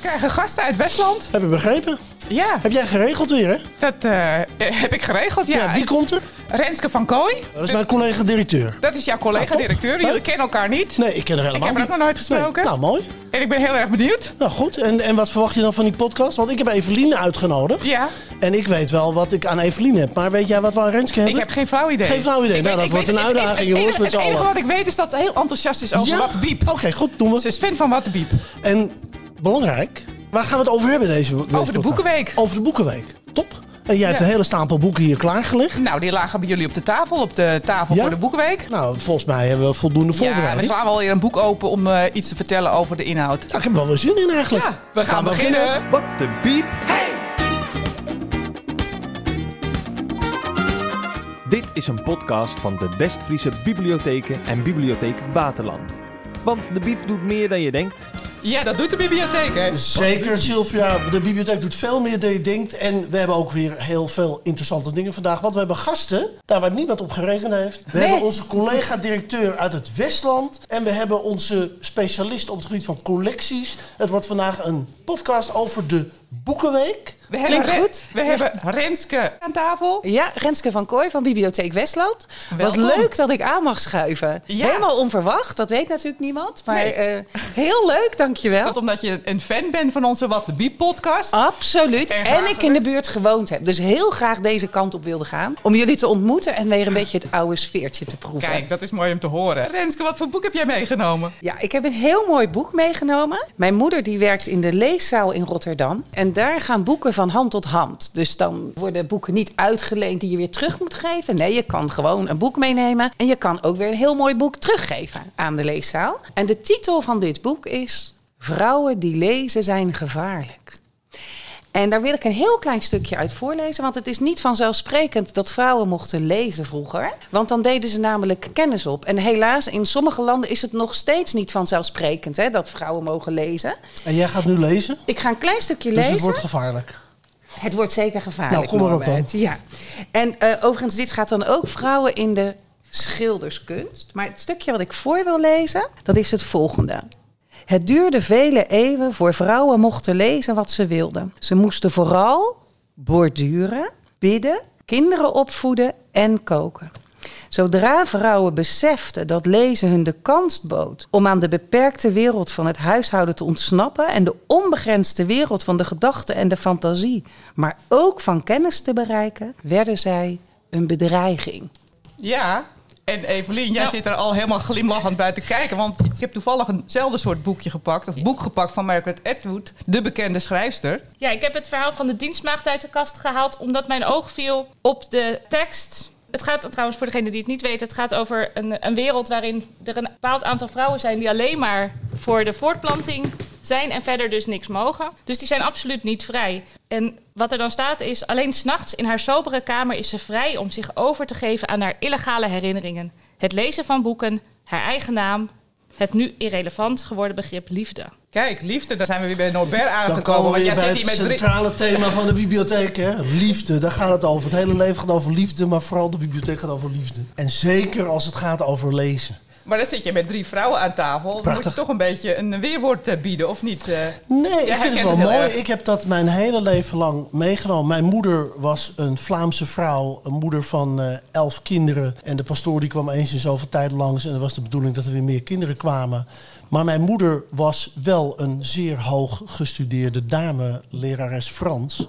krijgen gasten uit Westland. Heb je begrepen? Ja, Heb jij geregeld weer, hè? dat eh, heb ik geregeld. Ja, Ja, wie komt er? Renske van Kooi. Dat is mijn collega-directeur. Dat is jouw collega-directeur. top. Jullie kennen elkaar niet. Nee, ik ken er helemaal Ik heb haar niet. ook nog nooit gesproken. Nee. Nou, mooi. En ik ben heel erg benieuwd. Nou, goed. En, en wat verwacht je dan van die podcast? Want ik heb Eveline uitgenodigd. Ja, En ik weet wel wat ik aan Eveline heb. Maar weet jij wat we aan Renske hebben? ik heb geen flauw idee. Geen flauw idee. Ik Nou, weet- dat ik wordt weet- een ik- uitdaging, ik- jongens, het met z'n enige allen. wat ik weet is dat ze heel enthousiast is over Ja? Wat Biep. Oké, goed. Doen we. Ze is fan van Wat Biep. En belangrijk, waar gaan we het over hebben deze, deze Over de? Boekenweek. Over de Boekenweek. Top. En jij hebt een hele stapel boeken hier klaargelegd. Nou, die lagen bij jullie op de tafel. Op de tafel Ja? voor de Boekenweek. Nou, volgens mij hebben we voldoende Ja, we voorbereiding. slaan wel weer een boek open om eh, iets te vertellen over de inhoud. Ja, ik heb wel weer zin in eigenlijk. Ja, we gaan beginnen. Wat de biep. Dit is een podcast van de Westfriese Bibliotheken en Bibliotheek Waterland. Want de biep doet meer dan je denkt. Ja, dat doet de bibliotheek, hè? Zeker, Sylvia. De bibliotheek doet veel meer dan je denkt. En we hebben ook weer heel veel interessante dingen vandaag. Want we hebben gasten, daar waar niemand op gerekend heeft. We Nee. hebben onze collega-directeur uit het Westland. En we hebben onze specialist op het gebied van collecties. Het wordt vandaag een podcast over de Boekenweek. We hebben, Klinkt goed. we hebben Renske aan tafel. Ja, Renske van Kooi van Bibliotheek Westland. Welkom. Wat leuk dat ik aan mag schuiven. Ja. Helemaal onverwacht, dat weet natuurlijk niemand. Maar Nee. eh, heel leuk, dankjewel. Dat omdat je een fan bent van onze Wat de Biep podcast. Absoluut. En En, ik in de buurt gewoond heb. Dus heel graag deze kant op wilde gaan. Om jullie te ontmoeten en weer een beetje het oude sfeertje te proeven. Kijk, dat is mooi om te horen. Renske, wat voor boek heb jij meegenomen? Ja, ik heb een heel mooi boek meegenomen. Mijn moeder die werkt in de leeszaal in Rotterdam. En daar gaan boeken van hand tot hand. Dus dan worden boeken niet uitgeleend die je weer terug moet geven. Nee, je kan gewoon een boek meenemen. En je kan ook weer een heel mooi boek teruggeven aan de leeszaal. En de titel van dit boek is... Vrouwen die lezen zijn gevaarlijk. En daar wil ik een heel klein stukje uit voorlezen. Want het is niet vanzelfsprekend dat vrouwen mochten lezen vroeger. Want dan deden ze namelijk kennis op. En helaas, in sommige landen is het nog steeds niet vanzelfsprekend hè, dat vrouwen mogen lezen. En jij gaat nu lezen. Ik ga een klein stukje Dus lezen. het wordt gevaarlijk. Het wordt zeker gevaarlijk. Nou, kom maar op dan. Ja. En eh, overigens, dit gaat dan ook vrouwen in de schilderskunst. Maar het stukje wat ik voor wil lezen, dat is het volgende. Het duurde vele eeuwen voor vrouwen mochten lezen wat ze wilden. Ze moesten vooral borduren, bidden, kinderen opvoeden en koken. Zodra vrouwen beseften dat lezen hun de kans bood om aan de beperkte wereld van het huishouden te ontsnappen en de onbegrensde wereld van de gedachte en de fantasie, maar ook van kennis te bereiken, werden zij een bedreiging. Ja, en Evelien, jij zit er al helemaal glimlachend bij te kijken. Want ik heb toevallig eenzelfde soort boekje gepakt. Of boek gepakt van Margaret Atwood, de bekende schrijfster. Ja, ik heb het verhaal van de dienstmaagd uit de kast gehaald, omdat mijn oog viel op de tekst. Het gaat trouwens, voor degene die het niet weet, het gaat over een, een wereld waarin er een bepaald aantal vrouwen zijn die alleen maar voor de voortplanting zijn en verder dus niks mogen. Dus die zijn absoluut niet vrij. En wat er dan staat is, alleen s'nachts in haar sobere kamer is ze vrij om zich over te geven aan haar illegale herinneringen. Het lezen van boeken, haar eigen naam, het nu irrelevant geworden begrip liefde. Kijk, liefde, daar zijn we weer bij Norbert Dan aangekomen. komen we Want weer jij bij zit het hier met drie... centrale thema van de bibliotheek. Hè? Liefde, daar gaat het over. Het hele leven gaat over liefde, maar vooral de bibliotheek gaat over liefde. En zeker als het gaat over lezen. Maar dan zit je met drie vrouwen aan tafel. Dan moet je toch een beetje een weerwoord eh, bieden, of niet? eh? Nee, ik vind het wel het mooi. erg. Ik heb dat mijn hele leven lang meegenomen. Mijn moeder was een Vlaamse vrouw, een moeder van eh, elf kinderen. En de pastoor die kwam eens in zoveel tijd langs. En dat was de bedoeling dat er weer meer kinderen kwamen. Maar mijn moeder was wel een zeer hoog gestudeerde dame, lerares Frans.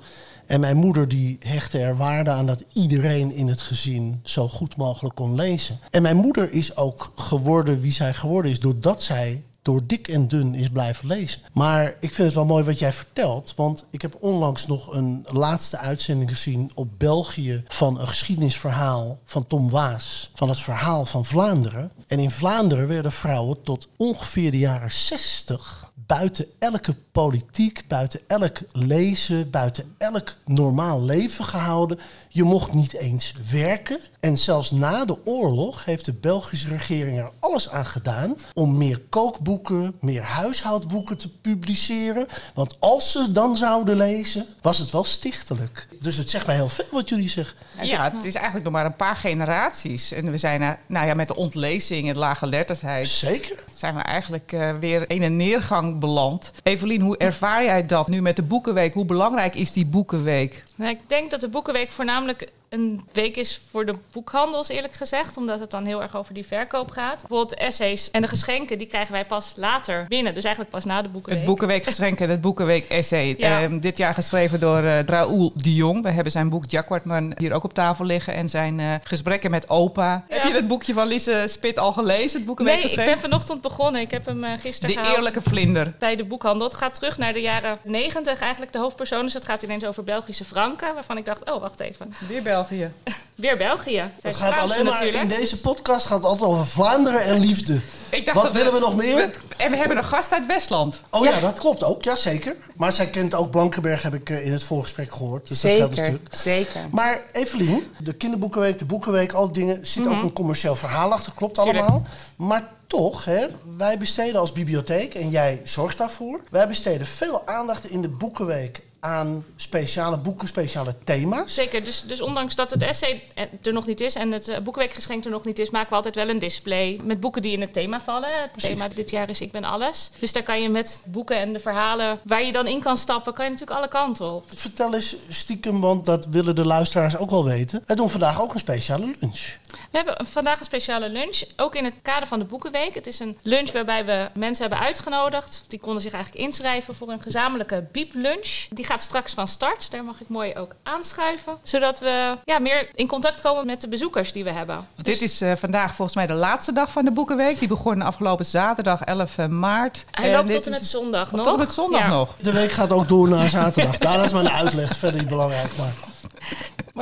En mijn moeder die hechtte er waarde aan dat iedereen in het gezin zo goed mogelijk kon lezen. En mijn moeder is ook geworden wie zij geworden is doordat zij door dik en dun is blijven lezen. Maar ik vind het wel mooi wat jij vertelt. Want ik heb onlangs nog een laatste uitzending gezien op België van een geschiedenisverhaal van Tom Waas. Van het verhaal van Vlaanderen. En in Vlaanderen werden vrouwen tot ongeveer de jaren 60 buiten elke politiek, buiten elk lezen, buiten elk normaal leven gehouden. Je mocht niet eens werken. En zelfs na de oorlog heeft de Belgische regering er alles aan gedaan om meer kookboeken, meer huishoudboeken te publiceren. Want als ze dan zouden lezen, was het wel stichtelijk. Dus het zegt mij heel veel wat jullie zeggen. Ja, het is eigenlijk nog maar een paar generaties. En we zijn, eh, nou ja, met de ontlezing en lage letterheid... Zeker. zijn we eigenlijk eh, weer in een neergang gang beland. Evelien, hoe ervaar jij dat nu met de Boekenweek? Hoe belangrijk is die Boekenweek? Nou, ik denk dat de Boekenweek voornamelijk namelijk een week is voor de boekhandels, eerlijk gezegd. Omdat het dan heel erg over die verkoop gaat. Bijvoorbeeld de essays en de geschenken, die krijgen wij pas later binnen. Dus eigenlijk pas na de Boekenweek. Het Boekenweek geschenk en het Boekenweek essay. Ja. Ehm, dit jaar geschreven door eh Raoul de Jong. We hebben zijn boek Jacquardman hier ook op tafel liggen. En zijn eh, gesprekken met opa. Heb je het boekje van Lise Spit al gelezen? Het Boekenweek Nee, ik ben vanochtend begonnen. Ik heb hem eh, gisteren De eerlijke vlinder. bij de boekhandel. Het gaat terug naar de jaren 90 eigenlijk, de hoofdpersoon. Dus het gaat ineens over Belgische franken. Waarvan ik dacht, oh, wacht even. Weer België. Weer België. Het is gaat Vlaamse alleen maar natuurlijk. in deze podcast gaat het altijd over Vlaanderen en liefde. Ik dacht Wat dat willen we nog meer? En we hebben een gast uit Westland. Oh ja, dat klopt ook. Ja, zeker. Maar zij kent ook Blankenberg, heb ik eh, in het voorgesprek gehoord. Dus dat geldt een Zeker, stuk. zeker. Maar Evelien, de kinderboekenweek, de boekenweek, al die dingen, zit ook een commercieel verhaal achter, klopt Tuurlijk. allemaal. Maar toch, hè, wij besteden als bibliotheek, en jij zorgt daarvoor, wij besteden veel aandacht in de boekenweek aan speciale boeken, speciale thema's. Zeker, dus, dus ondanks dat het essay er nog niet is en het eh, boekenweekgeschenk er nog niet is, maken we altijd wel een display met boeken die in het thema vallen. Het thema dit jaar is Ik ben alles. Dus daar kan je met boeken en de verhalen waar je dan in kan stappen, kan je natuurlijk alle kanten op. Vertel eens stiekem, want dat willen de luisteraars ook wel weten. Wij doen vandaag ook een speciale lunch. We hebben vandaag een speciale lunch, ook in het kader van de Boekenweek. Het is een lunch waarbij we mensen hebben uitgenodigd. Die konden zich eigenlijk inschrijven voor een gezamenlijke bieplunch. Die gaat straks van start. Daar mag ik mooi ook aanschuiven. Zodat we ja, meer in contact komen met de bezoekers die we hebben. Dit is eh, vandaag volgens mij de laatste dag van de Boekenweek. Die begon afgelopen zaterdag 11 maart. Hij En loopt dit tot en met zondag nog. Tot en met zondag Ja. nog. De week gaat ook door naar zaterdag. Nou, dat is een uitleg, verder niet belangrijk. Maar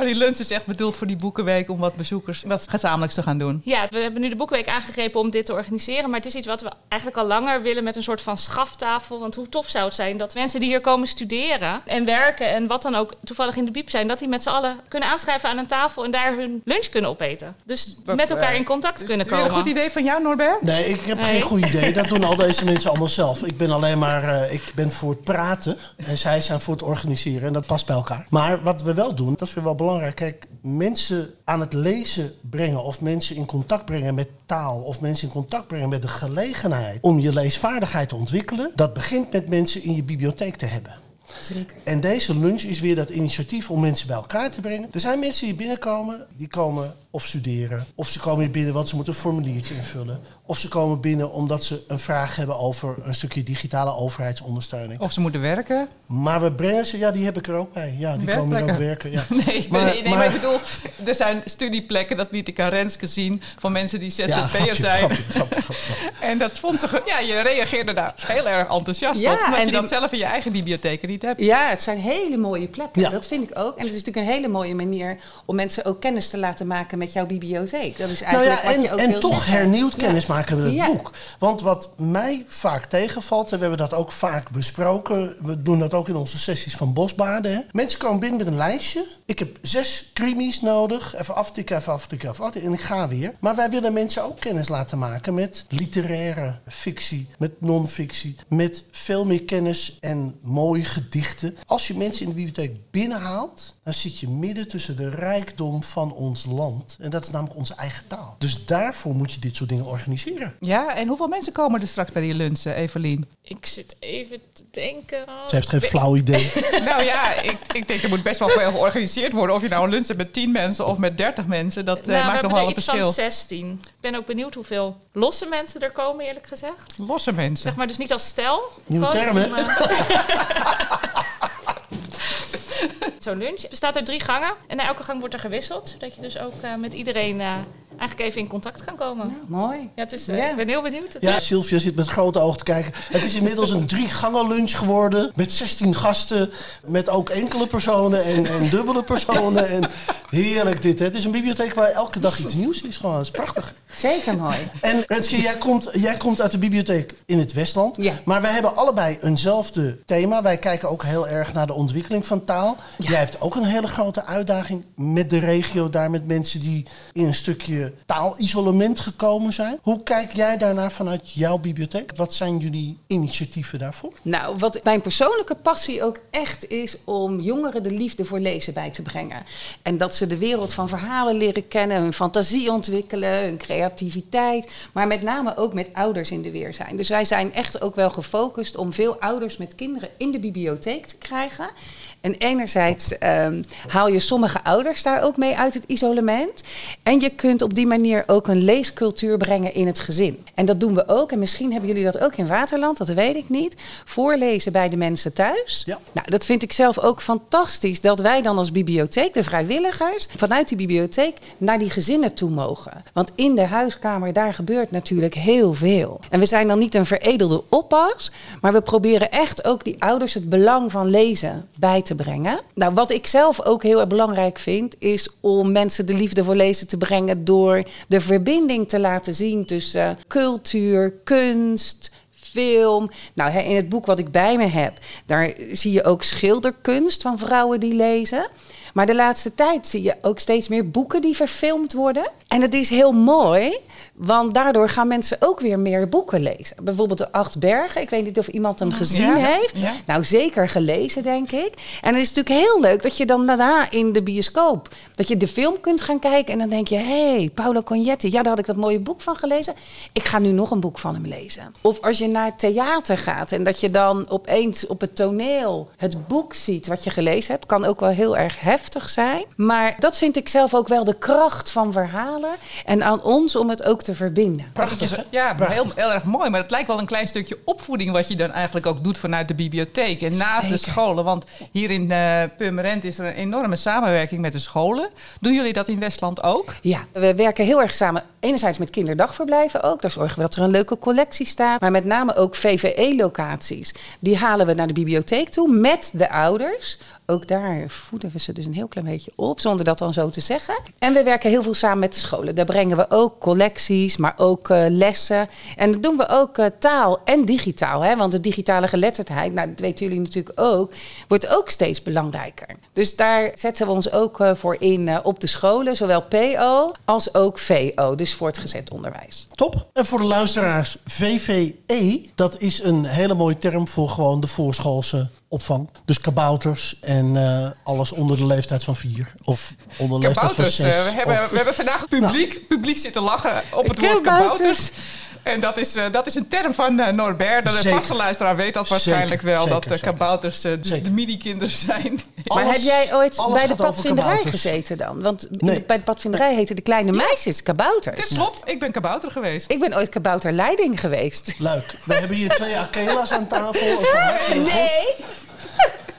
Maar die lunch is echt bedoeld voor die Boekenweek om wat bezoekers wat gezamenlijks te gaan doen. Ja, we hebben nu de Boekenweek aangegrepen om dit te organiseren. Maar het is iets wat we eigenlijk al langer willen met een soort van schaftafel. Want hoe tof zou het zijn dat mensen die hier komen studeren en werken en wat dan ook toevallig in de biep zijn, dat die met z'n allen kunnen aanschrijven aan een tafel en daar hun lunch kunnen opeten. Dus met elkaar in contact kunnen Weer een komen. goed idee van jou, Norbert? nee, ik heb Nee. geen goed idee. Dat doen al deze mensen allemaal zelf. Ik ben alleen maar eh, ik ben voor het praten en zij zijn voor het organiseren. En dat past bij elkaar. Maar wat we wel doen, dat vind ik wel belangrijk. Kijk, mensen aan het lezen brengen of mensen in contact brengen met taal of mensen in contact brengen met de gelegenheid om je leesvaardigheid te ontwikkelen. Dat begint met mensen in je bibliotheek te hebben. En deze lunch is weer dat initiatief om mensen bij elkaar te brengen. Er zijn mensen die binnenkomen, die komen of studeren. Of ze komen hier binnen want ze moeten een formuliertje invullen. Of ze komen binnen omdat ze een vraag hebben over een stukje digitale overheidsondersteuning. Of ze moeten werken? Maar we brengen ze, ja, die heb ik er ook bij. Ja, die komen er ook werken. Ja. Nee, Maar- nee, nee, maar, maar- ik bedoel, er zijn studieplekken, dat liet ik aan Renske zien, van mensen die ZZP'er zijn. grapje, grapje, grapje. En dat vond ze, ja, je reageerde daar heel erg enthousiast Ja, op, omdat en je dat die- zelf in je eigen bibliotheek niet hebt. Ja, het zijn hele mooie plekken. Ja. Dat vind ik ook. En het is natuurlijk een hele mooie manier om mensen ook kennis te laten maken met jouw bibliotheek. Dat is Nou eigenlijk ja, wat en, je ook en wil toch zeggen. hernieuwd Ja. kennis maken met het Ja. boek. Want wat mij vaak tegenvalt, en we hebben dat ook vaak besproken, we doen dat ook in onze sessies van Bosbaden. Hè. Mensen komen binnen met een lijstje. Ik heb zes krimis nodig. Even aftikken, even aftikken, even aftikken. En ik ga weer. Maar wij willen mensen ook kennis laten maken met literaire fictie, met non-fictie, met veel meer kennis en mooie gedichten. Als je mensen in de bibliotheek binnenhaalt, dan zit je midden tussen de rijkdom van ons land. En dat is namelijk onze eigen taal. Dus daarvoor moet je dit soort dingen organiseren. Ja, en hoeveel mensen komen er straks bij die lunch, eh, Evelien? Ik zit even te denken. Ze heeft geen flauw idee. nou ja, ik, ik denk er moet best wel veel georganiseerd worden. Of je nou een lunch hebt met 10 mensen of met 30 mensen, dat eh, nou, we maakt nog hebben wel een iets verschil. van 16. Ik ben ook benieuwd hoeveel losse mensen er komen, eerlijk gezegd. Losse mensen. Zeg maar dus niet als stel. Nieuwe Gewoon term, hè? om, eh, Zo'n lunch bestaat uit drie gangen. En na elke gang wordt er gewisseld. Zodat je dus ook eh, met iedereen eh, eigenlijk even in contact kan komen. Mooi. Ja, het is, eh, Ja. ik ben heel benieuwd. Ja, is- Sylvia zit met grote ogen te kijken. Het is inmiddels een drie gangen lunch geworden. Met 16 gasten. Met ook enkele personen en, en dubbele personen. En heerlijk dit. Hè. Het is een bibliotheek waar elke dag iets nieuws is. Gewoon, dat is prachtig. Zeker mooi. En Renske, jij komt, jij komt uit de bibliotheek in het Westland. Ja. Maar wij hebben allebei eenzelfde thema. Wij kijken ook heel erg naar de ontwikkeling van taal. Jij hebt ook een hele grote uitdaging met de regio daar. Met mensen die in een stukje taalisolement gekomen zijn. Hoe kijk jij daarnaar vanuit jouw bibliotheek? Wat zijn jullie initiatieven daarvoor? Nou, wat mijn persoonlijke passie ook echt is om jongeren de liefde voor lezen bij te brengen. En dat ze de wereld van verhalen leren kennen, hun fantasie ontwikkelen, hun creativiteit. Maar met name ook met ouders in de weer zijn. Dus wij zijn echt ook wel gefocust om veel ouders met kinderen in de bibliotheek te krijgen. En enerzijds ehm, haal je sommige ouders daar ook mee uit het isolement. En je kunt op manier ook een leescultuur brengen in het gezin. En dat doen we ook. En misschien hebben jullie dat ook in Waterland, dat weet ik niet. Voorlezen bij de mensen thuis. Ja. Nou, dat vind ik zelf ook fantastisch. Dat wij dan als bibliotheek, de vrijwilligers, vanuit die bibliotheek naar die gezinnen toe mogen. Want in de huiskamer, daar gebeurt natuurlijk heel veel. En we zijn dan niet een veredelde oppas. Maar we proberen echt ook die ouders het belang van lezen bij te brengen. Nou, wat ik zelf ook heel erg belangrijk vind, is om mensen de liefde voor lezen te brengen door de verbinding te laten zien tussen cultuur, kunst, film. Nou, in het boek wat ik bij me heb, daar zie je ook schilderkunst van vrouwen die lezen. Maar de laatste tijd zie je ook steeds meer boeken die verfilmd worden. En het is heel mooi, want daardoor gaan mensen ook weer meer boeken lezen. Bijvoorbeeld de Acht Bergen. Ik weet niet of iemand hem gezien Ja, heeft. ja. Nou, zeker gelezen, denk ik. En het is natuurlijk heel leuk dat je dan daarna in de bioscoop... dat je de film kunt gaan kijken en dan denk je... hé, hey, Paolo Cognetti, ja, daar had ik dat mooie boek van gelezen. Ik ga nu nog een boek van hem lezen. Of als je naar het theater gaat en dat je dan opeens op het toneel... het boek ziet wat je gelezen hebt, kan ook wel heel erg heftig zijn. Maar dat vind ik zelf ook wel de kracht van verhalen... en aan ons om het ook te verbinden. Prachtig, hè? Ja, Prachtig. heel, heel erg mooi. Maar het lijkt wel een klein stukje opvoeding wat je dan eigenlijk ook doet vanuit de bibliotheek. En naast de scholen. Want hier in eh Purmerend is er een enorme samenwerking met de scholen. Doen jullie dat in Westland ook? Ja, we werken heel erg samen. Enerzijds met kinderdagverblijven ook. Daar zorgen we dat er een leuke collectie staat. Maar met name ook VVE-locaties. Die halen we naar de bibliotheek toe met de ouders. Ook daar voeden we ze dus een heel klein beetje op, zonder dat dan zo te zeggen. En we werken heel veel samen met de scholen. Daar brengen we ook collecties, maar ook eh, lessen. En dat doen we ook eh, taal en digitaal. Hè? Want de digitale geletterdheid, nou, dat weten jullie natuurlijk ook, wordt ook steeds belangrijker. Dus daar zetten we ons ook eh, voor in op de scholen, zowel PO als ook VO, dus voortgezet onderwijs. Top. En voor de luisteraars, VVE, dat is een hele mooie term voor gewoon de voorschoolse opvang. Dus kabouters en eh, alles onder de leeftijd van vier. Of onder de leeftijd van Kabouters. zes. eh, we, hebben, of- we hebben vandaag publiek, publiek zitten lachen op het woord Kabouters. En dat is, eh, dat is een term van Norbert. De Zeker. vaste luisteraar weet dat waarschijnlijk Zeker, wel. zeker, dat kabouters de, midi-kinderen zijn. maar heb jij ooit bij de padvinderij gezeten dan? Want Nee. bij de padvinderij heten de kleine meisjes kabouters. Dit klopt, ik ben kabouter geweest. Ik ben ooit kabouterleiding geweest. Leuk. We hebben hier twee Akela's aan tafel. Goed.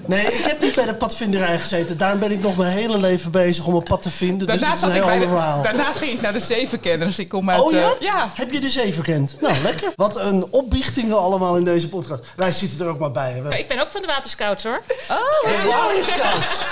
Nee, ik heb niet bij de padvinderij gezeten. Daarom ben ik nog mijn hele leven bezig om een pad te vinden. Dus Daarna, dat is een zat ik heel bij ander de- verhaal. daarna ging ik naar de zevenkenners. Ik kom uit... Oh ja? eh, ja. Heb je de zeven kent? Nou, lekker. Wat een opbiechtingen allemaal in deze podcast. Wij zitten er ook maar bij. hè. Ik ben ook van de waterscouts hoor. De Water Scouts.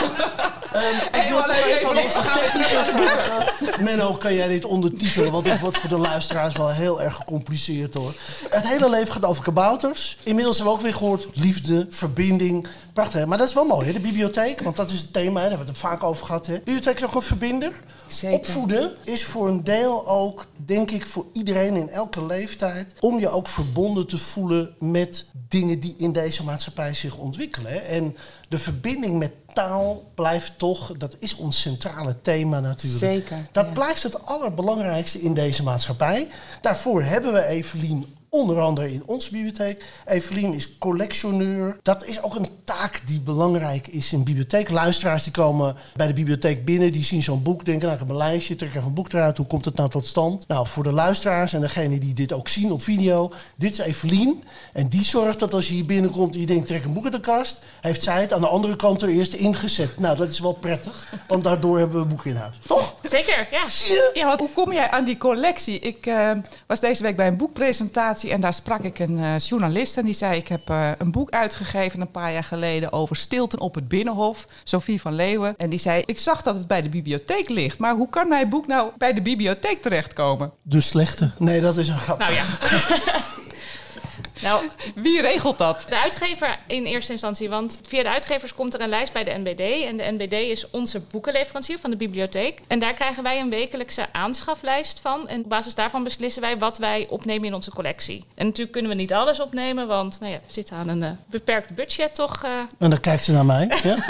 Ehm, ik Hey, wil toch even aan onze we gaan techniker vragen. Menno, kan jij dit ondertitelen? Want het wordt voor de luisteraars wel heel erg gecompliceerd hoor. Het hele leven gaat over kabouters. Inmiddels hebben we ook weer gehoord liefde, verbinding. Prachtig, maar dat is wel mooi, hè? de bibliotheek. Want dat is het thema, hè? daar hebben we het vaak over gehad. Hè? De bibliotheek is ook een verbinder. Zeker. Opvoeden is voor een deel ook, denk ik, voor iedereen in elke leeftijd... om je ook verbonden te voelen met dingen die in deze maatschappij zich ontwikkelen. hè. En de verbinding met taal blijft toch, dat is ons centrale thema natuurlijk. Zeker, Dat ja. blijft het allerbelangrijkste in deze maatschappij. Daarvoor hebben we Evelien onder andere in onze bibliotheek. Evelien is collectioneur. Dat is ook een taak die belangrijk is in bibliotheek. Luisteraars die komen bij de bibliotheek binnen, die zien zo'n boek, denken, nou, ik heb een lijstje, trek even een boek eruit, hoe komt het nou tot stand? Nou, voor de luisteraars en degenen die dit ook zien op video, dit is Evelien. En die zorgt dat als je hier binnenkomt en je denkt, trek een boek uit de kast, heeft zij het aan de andere kant er eerst ingezet. Nou, dat is wel prettig, want daardoor hebben we een boek in huis. Toch? Zeker, ja. Zie je? Ja, want hoe kom jij aan die collectie? Ik eh, was deze week bij een boekpresentatie en daar sprak ik een eh, journalist en die zei: Ik heb eh, een boek uitgegeven een paar jaar geleden over stilten op het Binnenhof, Sophie van Leeuwen. En die zei: Ik zag dat het bij de bibliotheek ligt, maar hoe kan mijn boek nou bij de bibliotheek terechtkomen? De slechte. Nee, dat is een grap. Nou ja. nou, Wie regelt dat? de uitgever in eerste instantie, want via de uitgevers komt er een lijst bij de NBD. En de NBD is onze boekenleverancier van de bibliotheek. En daar krijgen wij een wekelijkse aanschaflijst van. En op basis daarvan beslissen wij wat wij opnemen in onze collectie. En natuurlijk kunnen we niet alles opnemen, want nou ja, we zitten aan een eh, beperkt budget toch. eh. En dan kijkt ze naar mij. Ja?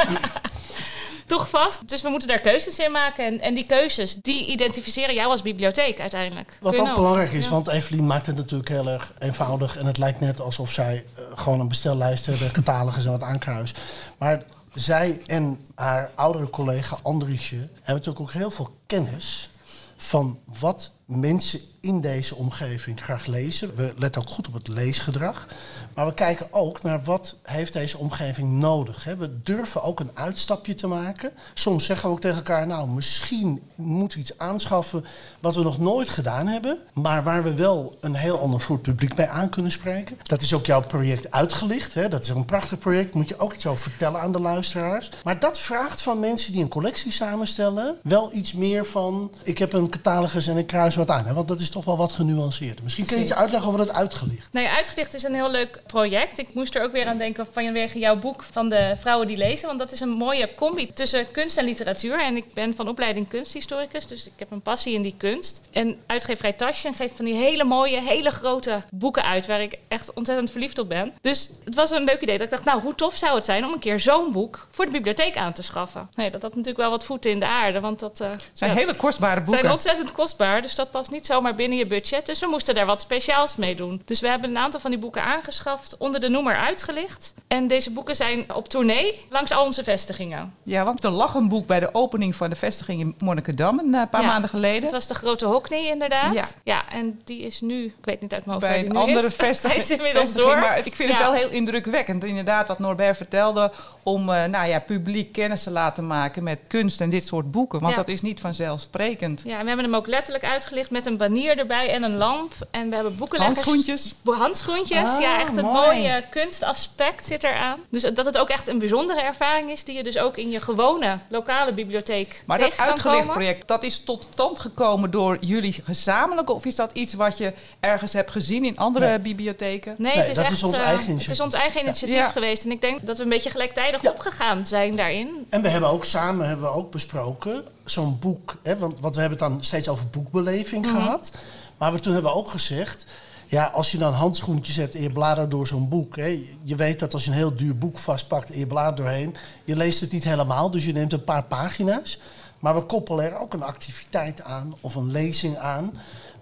toch vast. Dus we moeten daar keuzes in maken. En, en die keuzes, die identificeren jou als bibliotheek uiteindelijk. Wat ook belangrijk is, Ja. want Evelien maakt het natuurlijk heel erg eenvoudig. En het lijkt net alsof zij eh, gewoon een bestellijst hebben, catalogus en wat aankruist. Maar zij en haar oudere collega Andriesje hebben natuurlijk ook heel veel kennis van wat mensen in deze omgeving graag lezen. We letten ook goed op het leesgedrag. Maar we kijken ook naar wat heeft deze omgeving nodig. Hè? We durven ook een uitstapje te maken. Soms zeggen we ook tegen elkaar, nou misschien moeten we iets aanschaffen wat we nog nooit gedaan hebben. Maar waar we wel een heel ander soort publiek bij aan kunnen spreken. Dat is ook jouw project uitgelicht. Hè? Dat is een prachtig project. Moet je ook iets over vertellen aan de luisteraars. Maar dat vraagt van mensen die een collectie samenstellen wel iets meer van... ik heb een catalogus en ik kruis wat aan. Hè? Want dat is toch wel wat genuanceerder. Misschien kun je iets uitleggen over dat uitgelicht. Nou ja, Uitgelicht is een heel leuk project. Ik moest er ook weer aan denken vanwege jouw boek van de vrouwen die lezen. Want dat is een mooie combi tussen kunst en literatuur. En ik ben van opleiding kunsthistoricus, dus ik heb een passie in die kunst. En uitgeverij Taschen geeft van die hele mooie, hele grote boeken uit... waar ik echt ontzettend verliefd op ben. Dus het was een leuk idee dat ik dacht, nou, hoe tof zou het zijn... om een keer zo'n boek voor de bibliotheek aan te schaffen. Nee, dat had natuurlijk wel wat voeten in de aarde, want dat... eh, zijn ja, hele kostbare boeken. zijn ontzettend kostbaar, dus dat past niet zomaar binnen je budget. Dus we moesten daar wat speciaals mee doen. Dus we hebben een aantal van die boeken aangeschaft, onder de noemer uitgelicht. En deze boeken zijn op tournee langs al onze vestigingen. Ja, want er lag een boek bij de opening van de vestiging in Monnikendam een eh, paar Ja. maanden geleden. Het was de grote Hockney inderdaad. Ja. en die is nu, ik weet niet uit mijn hoofd bij een andere is. Vestiging. is inmiddels vestiging, door. Maar ik vind het wel heel indrukwekkend. Inderdaad, wat Norbert vertelde. Om eh, nou ja, publiek kennis te laten maken met kunst en dit soort boeken. Want dat is niet vanzelfsprekend. Ja, en we hebben hem ook letterlijk uitgelicht met een banier erbij en een lamp. En we hebben boekenleggers. Handschoentjes. Handschoentjes, Ah, ja, echt het mooi. mooie kunstaspect zit eraan. Dus dat het ook echt een bijzondere ervaring is die je dus ook in je gewone lokale bibliotheek Maar dat komen. project, dat is tot stand gekomen door jullie gezamenlijk? Of is dat iets wat je ergens hebt gezien in andere Nee. bibliotheken? Nee, Nee, het is dat is ons eh, eigen Het is initiatief. ons eigen initiatief Ja. geweest. En ik denk dat we een beetje gelijktijdig Ja. opgegaan zijn daarin. En we hebben ook samen hebben we ook besproken, zo'n boek, hè, want, want we hebben het dan steeds over boekbeleving Mhm. gehad. Maar we, toen hebben we ook gezegd, ja, als je dan handschoentjes hebt en je bladert door zo'n boek. Hè, je weet dat als je een heel duur boek vastpakt en je bladert doorheen, je leest het niet helemaal, dus je neemt een paar pagina's. Maar we koppelen er ook een activiteit aan of een lezing aan.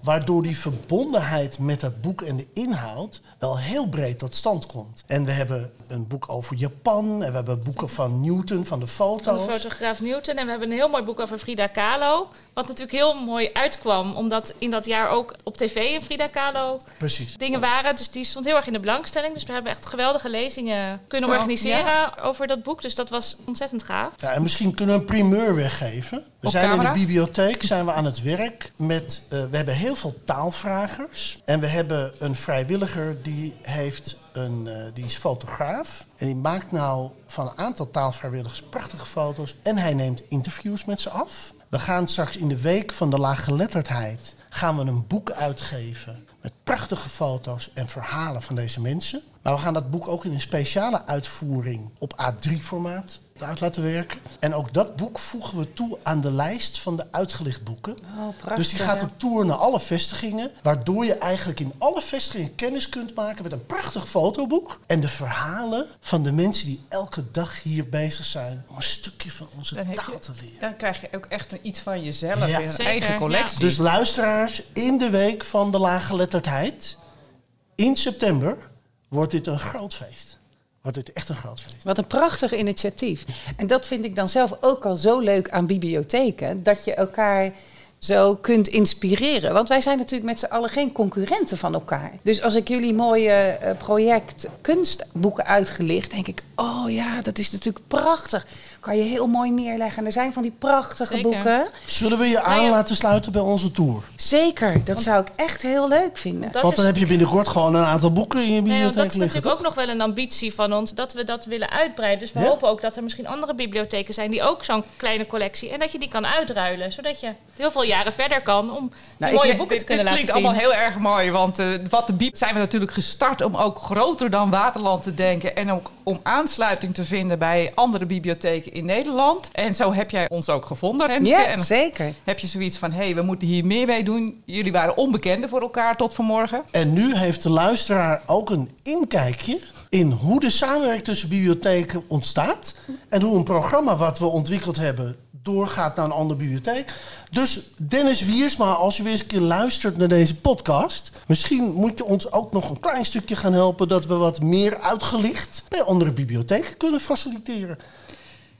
Waardoor die verbondenheid met het boek en de inhoud wel heel breed tot stand komt. En we hebben een boek over Japan. En we hebben boeken van Newton, van de Van foto's. de fotograaf Newton. En we hebben een heel mooi boek over Frida Kahlo. Wat natuurlijk heel mooi uitkwam. Omdat in dat jaar ook op tv een Frida Kahlo Precies. dingen waren. Dus die stond heel erg in de belangstelling. Dus we hebben echt geweldige lezingen kunnen organiseren over dat boek. Dus dat was ontzettend gaaf. Ja, en misschien kunnen we een primeur weggeven. We Op zijn camera? in de bibliotheek zijn we aan het werk met. eh, we hebben heel veel taalvragers. En we hebben een vrijwilliger die heeft een, eh, die is fotograaf. En die maakt nou van een aantal taalvrijwilligers prachtige foto's. En hij neemt interviews met ze af. We gaan straks in de week van de laaggeletterdheid gaan we een boek uitgeven met prachtige foto's en verhalen van deze mensen. Maar we gaan dat boek ook in een speciale uitvoering op A3-formaat uit laten werken. En ook dat boek voegen we toe aan de lijst van de uitgelicht boeken. dus die gaat op tour naar alle vestigingen. Waardoor je eigenlijk in alle vestigingen kennis kunt maken met een prachtig fotoboek. En de verhalen van de mensen die elke dag hier bezig zijn. Om een stukje van onze Dan taal je- te leren. Dan krijg je ook echt een- iets van jezelf, Ja. een Zeker, eigen ja. collectie. Dus luisteraars, in de week van de laaggeletterdheid, in september, wordt dit een groot feest. Wordt dit echt een groot feest. Wat een prachtig initiatief. En dat vind ik dan zelf ook al zo leuk aan bibliotheken. Dat je elkaar zo kunt inspireren. Want wij zijn natuurlijk met z'n allen geen concurrenten van elkaar. Dus als ik jullie mooie eh, project kunstboeken uitgelicht, denk ik, oh ja, dat is natuurlijk prachtig. Kan je heel mooi neerleggen. En er zijn van die prachtige Zeker. boeken. Zullen we je aan Nou ja. laten sluiten bij onze tour? Zeker, dat zou ik echt heel leuk vinden. Dat Want dan is- heb je binnenkort gewoon een aantal boeken in je Nee, bibliotheek dat is liggen. natuurlijk ook nog wel een ambitie van ons, dat we dat willen uitbreiden. Dus we Ja. hopen ook dat er misschien andere bibliotheken zijn die ook zo'n kleine collectie en dat je die kan uitruilen, zodat je heel veel jaren verder kan om Nou, mooie ik- boeken te Dit, kunnen dit laten klinkt zien. allemaal heel erg mooi, want eh, wat de biep zijn we natuurlijk gestart om ook groter dan Waterland te denken en ook om aansluiting te vinden bij andere bibliotheken in Nederland. En zo heb jij ons ook gevonden, Renske. Ja, en zeker. heb je zoiets van, hé, hey, we moeten hier meer mee doen. Jullie waren onbekenden voor elkaar tot vanmorgen. En nu heeft de luisteraar ook een inkijkje in hoe de samenwerking tussen bibliotheken ontstaat. En hoe een programma wat we ontwikkeld hebben doorgaat naar een andere bibliotheek. Dus Dennis Wiersma, als je weer eens een keer luistert naar deze podcast... misschien moet je ons ook nog een klein stukje gaan helpen... dat we wat meer uitgelicht bij andere bibliotheken kunnen faciliteren.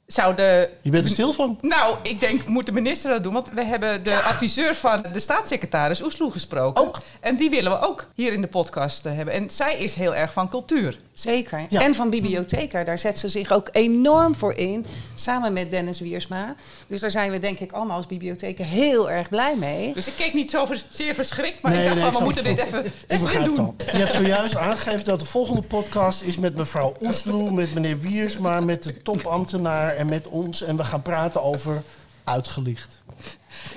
Zou de Je bent er stil van. Nou, ik denk, moet de minister dat doen? Want we hebben de adviseur van de staatssecretaris Oesloe gesproken. Ook. En die willen we ook hier in de podcast eh, hebben. En zij is heel erg van cultuur. Zeker. Ja. En van bibliotheca, daar zet ze zich ook enorm voor in. Samen met Dennis Wiersma. Dus daar zijn we denk ik allemaal als bibliotheken heel erg blij mee. Dus ik keek niet zo ver- zeer verschrikt, maar ik dacht van, we moeten dit even, Ik begrijp doen. Je hebt zojuist aangegeven dat de volgende podcast is met mevrouw Oesloe, met meneer Wiersma, met de topambtenaar en met ons. En we gaan praten over uitgelicht.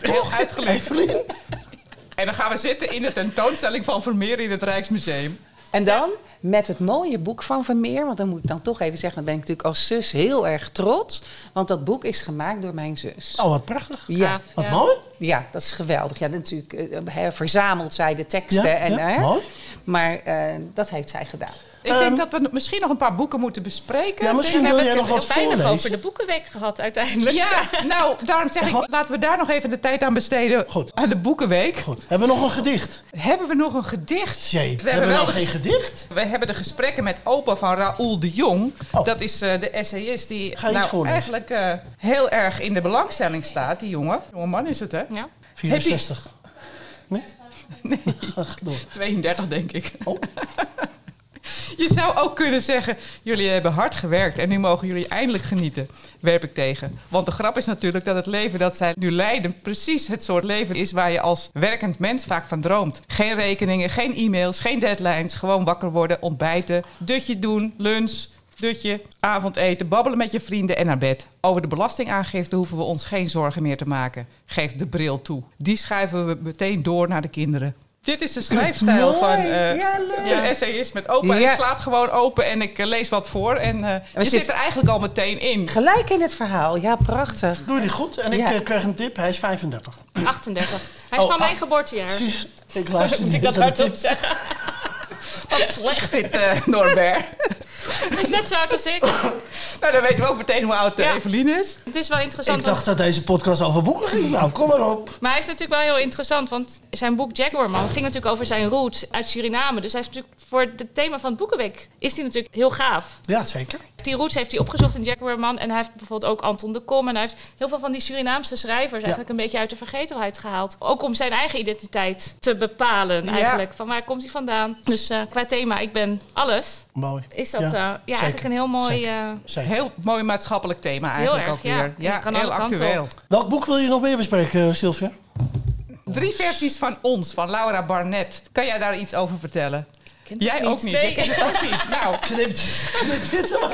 Heel uitgelegd. Evelien? En dan gaan we zitten in de tentoonstelling van Vermeer in het Rijksmuseum. En dan met het mooie boek van Vermeer. Want dan moet ik dan toch even zeggen, dan ben ik natuurlijk als zus heel erg trots. Want dat boek is gemaakt door mijn zus. Oh, wat prachtig. Ja. Wat ja. mooi. Ja, dat is geweldig. Ja, natuurlijk eh, hè, verzamelt zij de teksten. Ja, en, ja, hè, mooi. Maar eh, dat heeft zij gedaan. Ik Ehm, denk dat we misschien nog een paar boeken moeten bespreken. Ja, We misschien wil hebben jij het nog wat heel weinig over voorlezen. de boekenweek gehad uiteindelijk. Ja, nou, daarom zeg ik, laten we daar nog even de tijd aan besteden. Goed. Aan de Boekenweek. Goed. Hebben we nog een gedicht? Hebben we nog een gedicht? Jee, We hebben we wel nog geen gedicht? We hebben de gesprekken met opa van Raoul de Jong. Oh. Dat is eh, de essayist die nou, voorlezen? eigenlijk eh, heel erg in de belangstelling staat, die jongen. Jonge man is het, hè? Ja. 64. Niet? Nee, door. 32 denk ik. Oh. Je zou ook kunnen zeggen, jullie hebben hard gewerkt en nu mogen jullie eindelijk genieten, werp ik tegen. Want de grap is natuurlijk dat het leven dat zij nu leiden precies het soort leven is waar je als werkend mens vaak van droomt. Geen rekeningen, geen e-mails, geen deadlines, gewoon wakker worden, ontbijten, dutje doen, lunch, dutje, avondeten, babbelen met je vrienden en naar bed. Over de belastingaangifte hoeven we ons geen zorgen meer te maken. Geef de bril toe. Die schuiven we meteen door naar de kinderen. Dit is de schrijfstijl Mooi. van eh Ja, leuk. de essayist met. Ja. Ik sla het gewoon open en ik eh, lees wat voor. En eh, je zit- er eigenlijk al meteen in. Gelijk in het verhaal. Ja, prachtig. Doe je die goed? En ik Ja. krijg een tip. Hij is 35. 38. Hij is Oh, van mijn geboortejaar. Ik luister Moet niet ik dat hardop tip. zeggen? Wat slecht dit, eh Norbert. Hij is net zo oud als ik. nou, dan weten we ook meteen hoe oud de Ja. Evelien is. Het is wel interessant. Ik want- dacht dat deze podcast over boeken ging. Nou, kom maar op. Maar hij is natuurlijk wel heel interessant, want zijn boek Jaguarman ging natuurlijk over zijn roots uit Suriname. Dus hij is natuurlijk voor het thema van het Boekenweek is hij natuurlijk heel gaaf. Ja, zeker. Die roots heeft hij opgezocht in Jaguarman en hij heeft bijvoorbeeld ook Anton de Kom en hij heeft heel veel van die Surinaamse schrijvers eigenlijk een beetje uit de vergetelheid gehaald. Ook om zijn eigen identiteit te bepalen eigenlijk. Van waar komt hij vandaan? Dus eh, qua thema, ik ben alles. Mooi. Is dat Ja, eh, ja, eigenlijk een heel mooi... Zeker. eh, Zeker. Heel mooi maatschappelijk thema eigenlijk erg, ook weer. ja. Ja, Je kan heel actueel. op. Welk boek wil je nog meer bespreken, Sylvia? Drie versies van ons, van Laura Barnett. Kan jij daar iets over vertellen? ken Jij ook niet. Nee. Jij kent het ook niet. Nou, Knip, knip dit er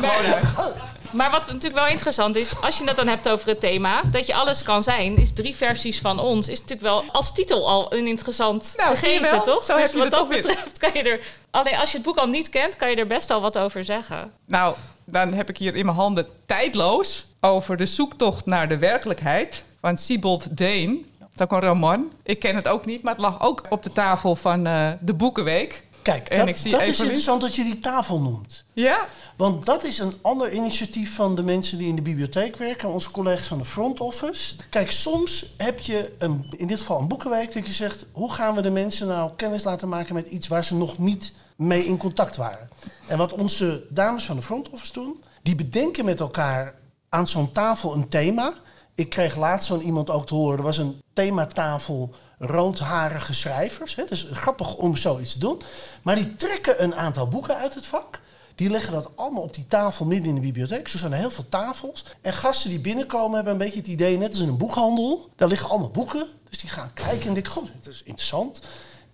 maar uit. Maar wat natuurlijk wel interessant is, als je het dan hebt over het thema, dat je alles kan zijn, is drie versies van ons, is natuurlijk wel als titel al een interessant Nou, gegeven, toch? Zo dus heb je wat het dat betreft kan je er, alleen als je het boek al niet kent, kan je er best al wat over zeggen. Nou, dan heb ik hier in mijn handen Tijdloos over de zoektocht naar de werkelijkheid van Siebold Deen. Dat is ook een roman. Ik ken het ook niet, maar het lag ook op de tafel van eh, de Boekenweek. Kijk, En dat, ik zie dat is interessant dat je die tafel noemt. Ja? Want dat is een ander initiatief van de mensen die in de bibliotheek werken, onze collega's van de front office. Kijk, soms heb je een, in dit geval een boekenweek dat je zegt: hoe gaan we de mensen nou kennis laten maken met iets waar ze nog niet mee in contact waren? En wat onze dames van de front office doen, die bedenken met elkaar aan zo'n tafel een thema. Ik kreeg laatst van iemand ook te horen, er was een thematafel roodharige schrijvers. Hè? Het is grappig om zoiets te doen. Maar die trekken een aantal boeken uit het vak. Die leggen dat allemaal op die tafel midden in de bibliotheek. Zo zijn er heel veel tafels. En gasten die binnenkomen hebben een beetje het idee, net als in een boekhandel. Daar liggen allemaal boeken. Dus die gaan kijken en denken, goh, dat is interessant.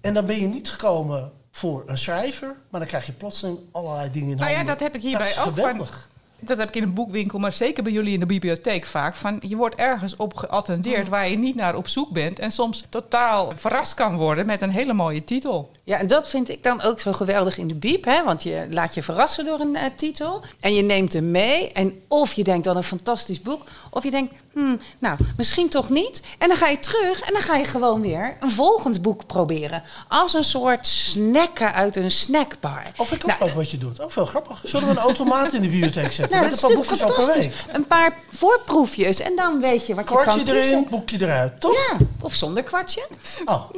En dan ben je niet gekomen voor een schrijver. Maar dan krijg je plotseling allerlei dingen in Nou ja, handen. dat heb ik hierbij is ook van- geweldig. Dat heb ik in een boekwinkel, maar zeker bij jullie in de bibliotheek vaak, van je wordt ergens op geattendeerd waar je niet naar op zoek bent en soms totaal verrast kan worden met een hele mooie titel. Ja, en dat vind ik dan ook zo geweldig in de biep. Hè? Want je laat je verrassen door een eh, titel. En je neemt hem mee. En of je denkt, wat een fantastisch boek. Of je denkt, hmm, nou, misschien toch niet. En dan ga je terug en dan ga je gewoon weer een volgend boek proberen. Als een soort snacken uit een snackbar. Of ik Nou, ook wat je doet. Ook veel grappig. Zullen we een automaat in de bibliotheek zetten? Nou, met een paar boekjes week? Een paar voorproefjes en dan weet je wat je kan Kwartje erin, boekje eruit, toch? Ja, of zonder kwartje. Oh,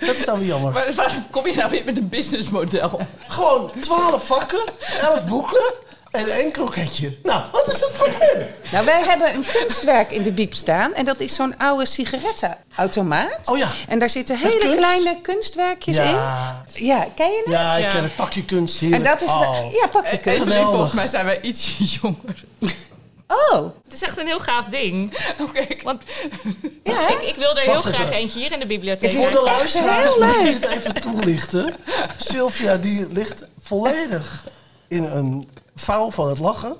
dat is dan weer jammer. Maar waarom kom je nou weer met een businessmodel? Gewoon twaalf vakken, elf boeken en één kroketje. Nou, wat is het probleem? Nou, wij hebben een kunstwerk in de biep staan. En dat is zo'n oude sigarettenautomaat. Oh ja. En daar zitten hele kunst? kleine kunstwerkjes in. Ja, Ja, ken je het? ja ik Ja. ken het pakje kunst En hier. dat is de, oh. ja, pak je kunst. Geweldig. volgens mij zijn wij ietsje jonger. Oh, Het is echt een heel gaaf ding. Oké, Want ja. ik, ik wil er heel graag eentje hier in de bibliotheek. Het is Voor de luisteraars heel moet leuk. ik het even toelichten. Sylvia die ligt volledig in een vouw van het lachen.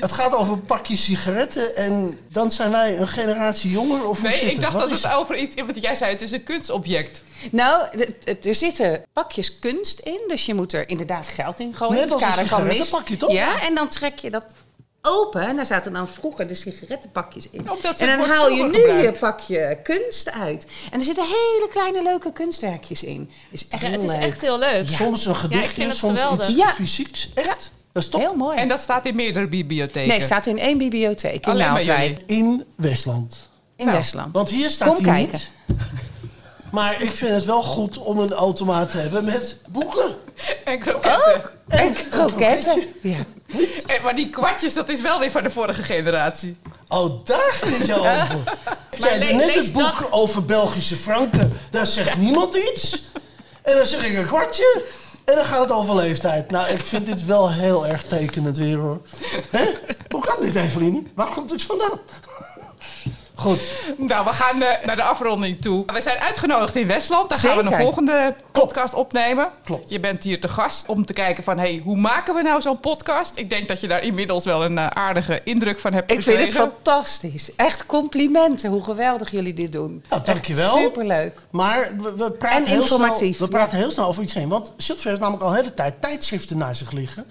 Het gaat over een pakje sigaretten en dan zijn wij een generatie jonger of Nee, ik het? dacht Wat dat is het over iets... Want jij zei het is een kunstobject. Nou, er zitten pakjes kunst in. Dus je moet er inderdaad geld in gooien. Net Het als kader mis. sigarettenpakje, toch? Ja, en dan trek je dat open. En daar zaten dan vroeger de sigarettenpakjes in. En dan haal je nu je pakje kunst uit. En er zitten hele kleine leuke kunstwerkjes in. Is echt Ja, het is leuk. echt heel leuk. Soms een gedichtje, soms geweldig. iets Ja. fysieks. Echt? Dat is top. Heel mooi. En dat staat in meerdere bibliotheken. nee, het staat in één bibliotheek in Alleen Naaldwijk. In Westland. In Nou, Westland. Want hier staat Kom hij kijken. niet. Maar ik vind het wel goed om een automaat te hebben met boeken. En kroketten. En kroketten. Ja. En, maar die kwartjes, dat is wel weer van de vorige generatie. Oh, daar ging het jou over. Jij le- net het boek over Belgische franken. Daar zegt niemand iets. En dan zeg ik een kwartje. En dan gaat het over leeftijd. Nou, ik vind dit wel heel erg tekenend weer, hoor. Hè? Hoe kan dit, Evelien? Waar komt het vandaan? Goed. Nou, we gaan eh, naar de afronding toe. We zijn uitgenodigd in Westland. Daar gaan we een volgende podcast opnemen. Klopt. Je bent hier te gast om te kijken van... Hey, hoe maken we nou zo'n podcast? Ik denk dat je daar inmiddels wel een eh, aardige indruk van hebt Ik vind het fantastisch. Echt complimenten hoe geweldig jullie dit doen. Nou, dankjewel. Superleuk. Maar we, we praten, En heel informatief, snel, we praten heel snel over iets heen. Want Sylvia heeft namelijk al de hele tijd tijdschriften naar zich liggen.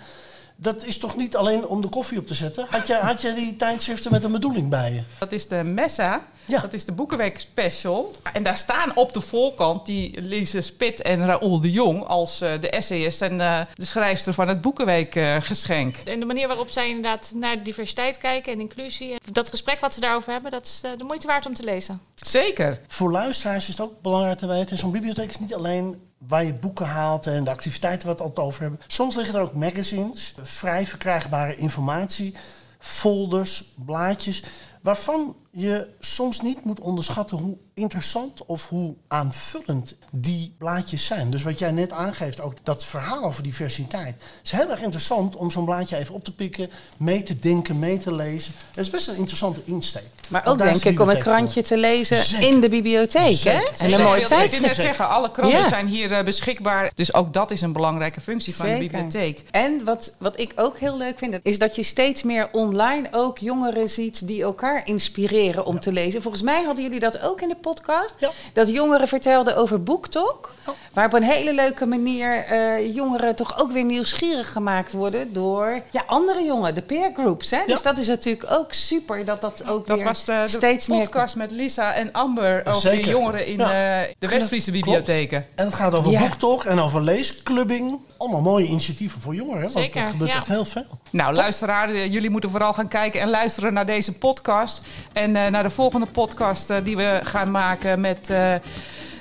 Dat is toch niet alleen om de koffie op te zetten? Had je, had je die tijdschriften met een bedoeling bij je? Dat is de Messa. Ja. Dat is de Boekenweek Special. En daar staan op de voorkant die Lise Spit en Raoul de Jong... als eh, de essayist en eh, de schrijfster van het Boekenweek eh, geschenk. En de manier waarop zij inderdaad naar diversiteit kijken en inclusie. Dat gesprek wat ze daarover hebben, dat is de moeite waard om te lezen. Zeker. Voor luisteraars is het ook belangrijk te weten... zo'n bibliotheek is niet alleen waar je boeken haalt... en de activiteiten waar we het over hebben. Soms liggen er ook magazines, vrij verkrijgbare informatie... folders, blaadjes... waarvan je soms niet moet onderschatten hoe interessant of hoe aanvullend die blaadjes zijn. Dus wat jij net aangeeft, ook dat verhaal over diversiteit. Het is heel erg interessant om zo'n blaadje even op te pikken, mee te denken, mee te lezen. Dat is best een interessante insteek. Maar ook denk de ik om een krantje te lezen Zeker. in de bibliotheek. Hè? En een Ik mooi wilde het net zeggen, alle kranten Ja. zijn hier eh, beschikbaar. Dus ook dat is een belangrijke functie van de bibliotheek. En wat, wat ik ook heel leuk vind, is dat je steeds meer online ook jongeren ziet die elkaar inspireren om te lezen. Volgens mij hadden jullie dat ook in de podcast. Ja. Dat jongeren vertelden over BookTok. Ja. Waar op een hele leuke manier eh, jongeren toch ook weer nieuwsgierig gemaakt worden door ja, andere jongeren, de peer groups. Hè? Ja. Dus dat is natuurlijk ook super dat dat ook Dat weer steeds meer... podcast met Lisa en Amber over Zeker. de jongeren in Ja. eh, de West-Friese Klopt. bibliotheken. En het gaat over Ja. boektalk en over leesclubbing. Allemaal mooie initiatieven voor jongeren. hè, Want Zeker, er gebeurt ja. echt heel veel. Nou, luisteraar, eh, jullie moeten vooral gaan kijken en luisteren naar deze podcast. En eh, naar de volgende podcast eh, die we gaan maken met, eh,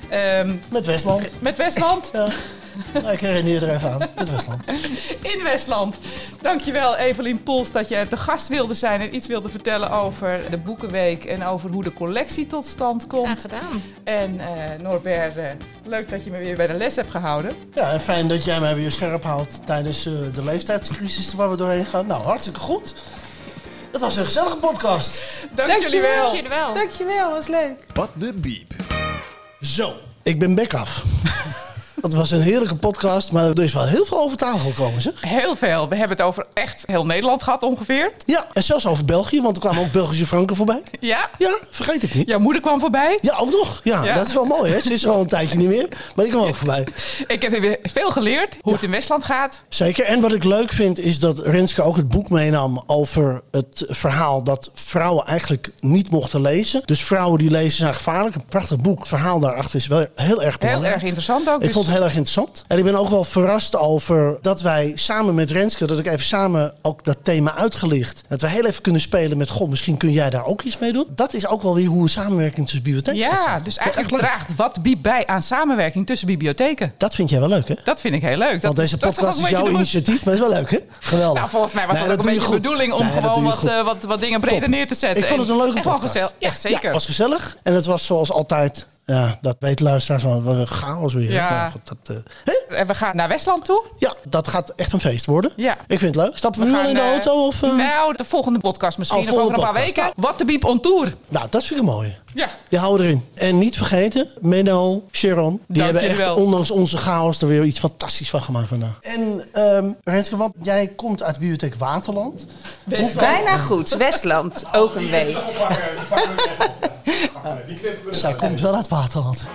ehm, Met Westland. met Westland. Nou, ik herinner je er even aan. Met Westland. in Westland. Dankjewel Evelien Poels dat je te gast wilde zijn en iets wilde vertellen over de Boekenweek en over hoe de collectie tot stand Graag komt. gedaan. En eh, Norbert, eh, leuk dat je me weer bij de les hebt gehouden. Ja, en fijn dat jij mij weer scherp houdt tijdens eh, de leeftijdscrisis waar we doorheen gaan. Nou, hartstikke goed. Het was een gezellige podcast. Dank jullie wel. Dank jullie wel. Dankjewel, was leuk. Wat de biep. Zo, ik ben bek af. Het was een heerlijke podcast, maar er is wel heel veel over tafel gekomen, zeg. Heel veel. We hebben het over echt heel Nederland gehad ongeveer. Ja, en zelfs over België, want er kwamen ook Belgische franken voorbij. Ja. Ja, vergeet het niet. Jouw moeder kwam voorbij. Ja, ook nog. Ja, Ja. dat is wel mooi, hè? Ze is er al een tijdje niet meer, maar die kwam ook voorbij. Ik heb weer veel geleerd hoe het in Westland gaat. Zeker. En wat ik leuk vind, is dat Renske ook het boek meenam over het verhaal dat vrouwen eigenlijk niet mochten lezen. Dus vrouwen die lezen zijn gevaarlijk. Een prachtig boek. Het verhaal daarachter is wel heel erg Heel belangrijk. erg interessant ook. Ik dus- vond het heel erg interessant. En ik ben ook wel verrast over dat wij samen met Renske, dat ik even samen ook dat thema uitgelicht. Dat we heel even kunnen spelen met, goh, misschien kun jij daar ook iets mee doen. Dat is ook wel weer hoe een samenwerking tussen bibliotheken Ja, dus Echt eigenlijk leuk. draagt wat bij aan samenwerking tussen bibliotheken. Dat vind jij wel leuk, hè? Dat vind ik heel leuk. Dat, Want deze dat podcast is jouw initiatief, maar is wel leuk, hè? Geweldig. Nou, volgens mij was Nee, dat ook een je beetje de bedoeling om Nee, gewoon wat, eh, wat, wat dingen breder Top. neer te zetten. Ik vond het een leuke podcast. gezellig. Ja, zeker. het was gezellig. En het was zoals altijd, ja, dat weet luisteraars, wel wat een chaos weer. Ja. Goed, dat, eh, hè? En we gaan naar Westland toe. Ja, dat gaat echt een feest worden. Ja. Ik vind het leuk. Stappen we, nu al in de eh, auto? Of, eh? Nou, de volgende podcast misschien. Oh, of over een paar weken. Wat de Biep on tour. Nou, dat vind ik mooi. Ja. Je houdt erin. En niet vergeten, Menno, Sharon. Die Dank hebben echt, wel. ondanks onze chaos, er weer iets fantastisch van gemaakt vandaag. En ehm Renske, want jij komt uit de bibliotheek Waterland. Bijna goed. Westland, ook een W. Zij komt wel uit Waterland. Vaterland.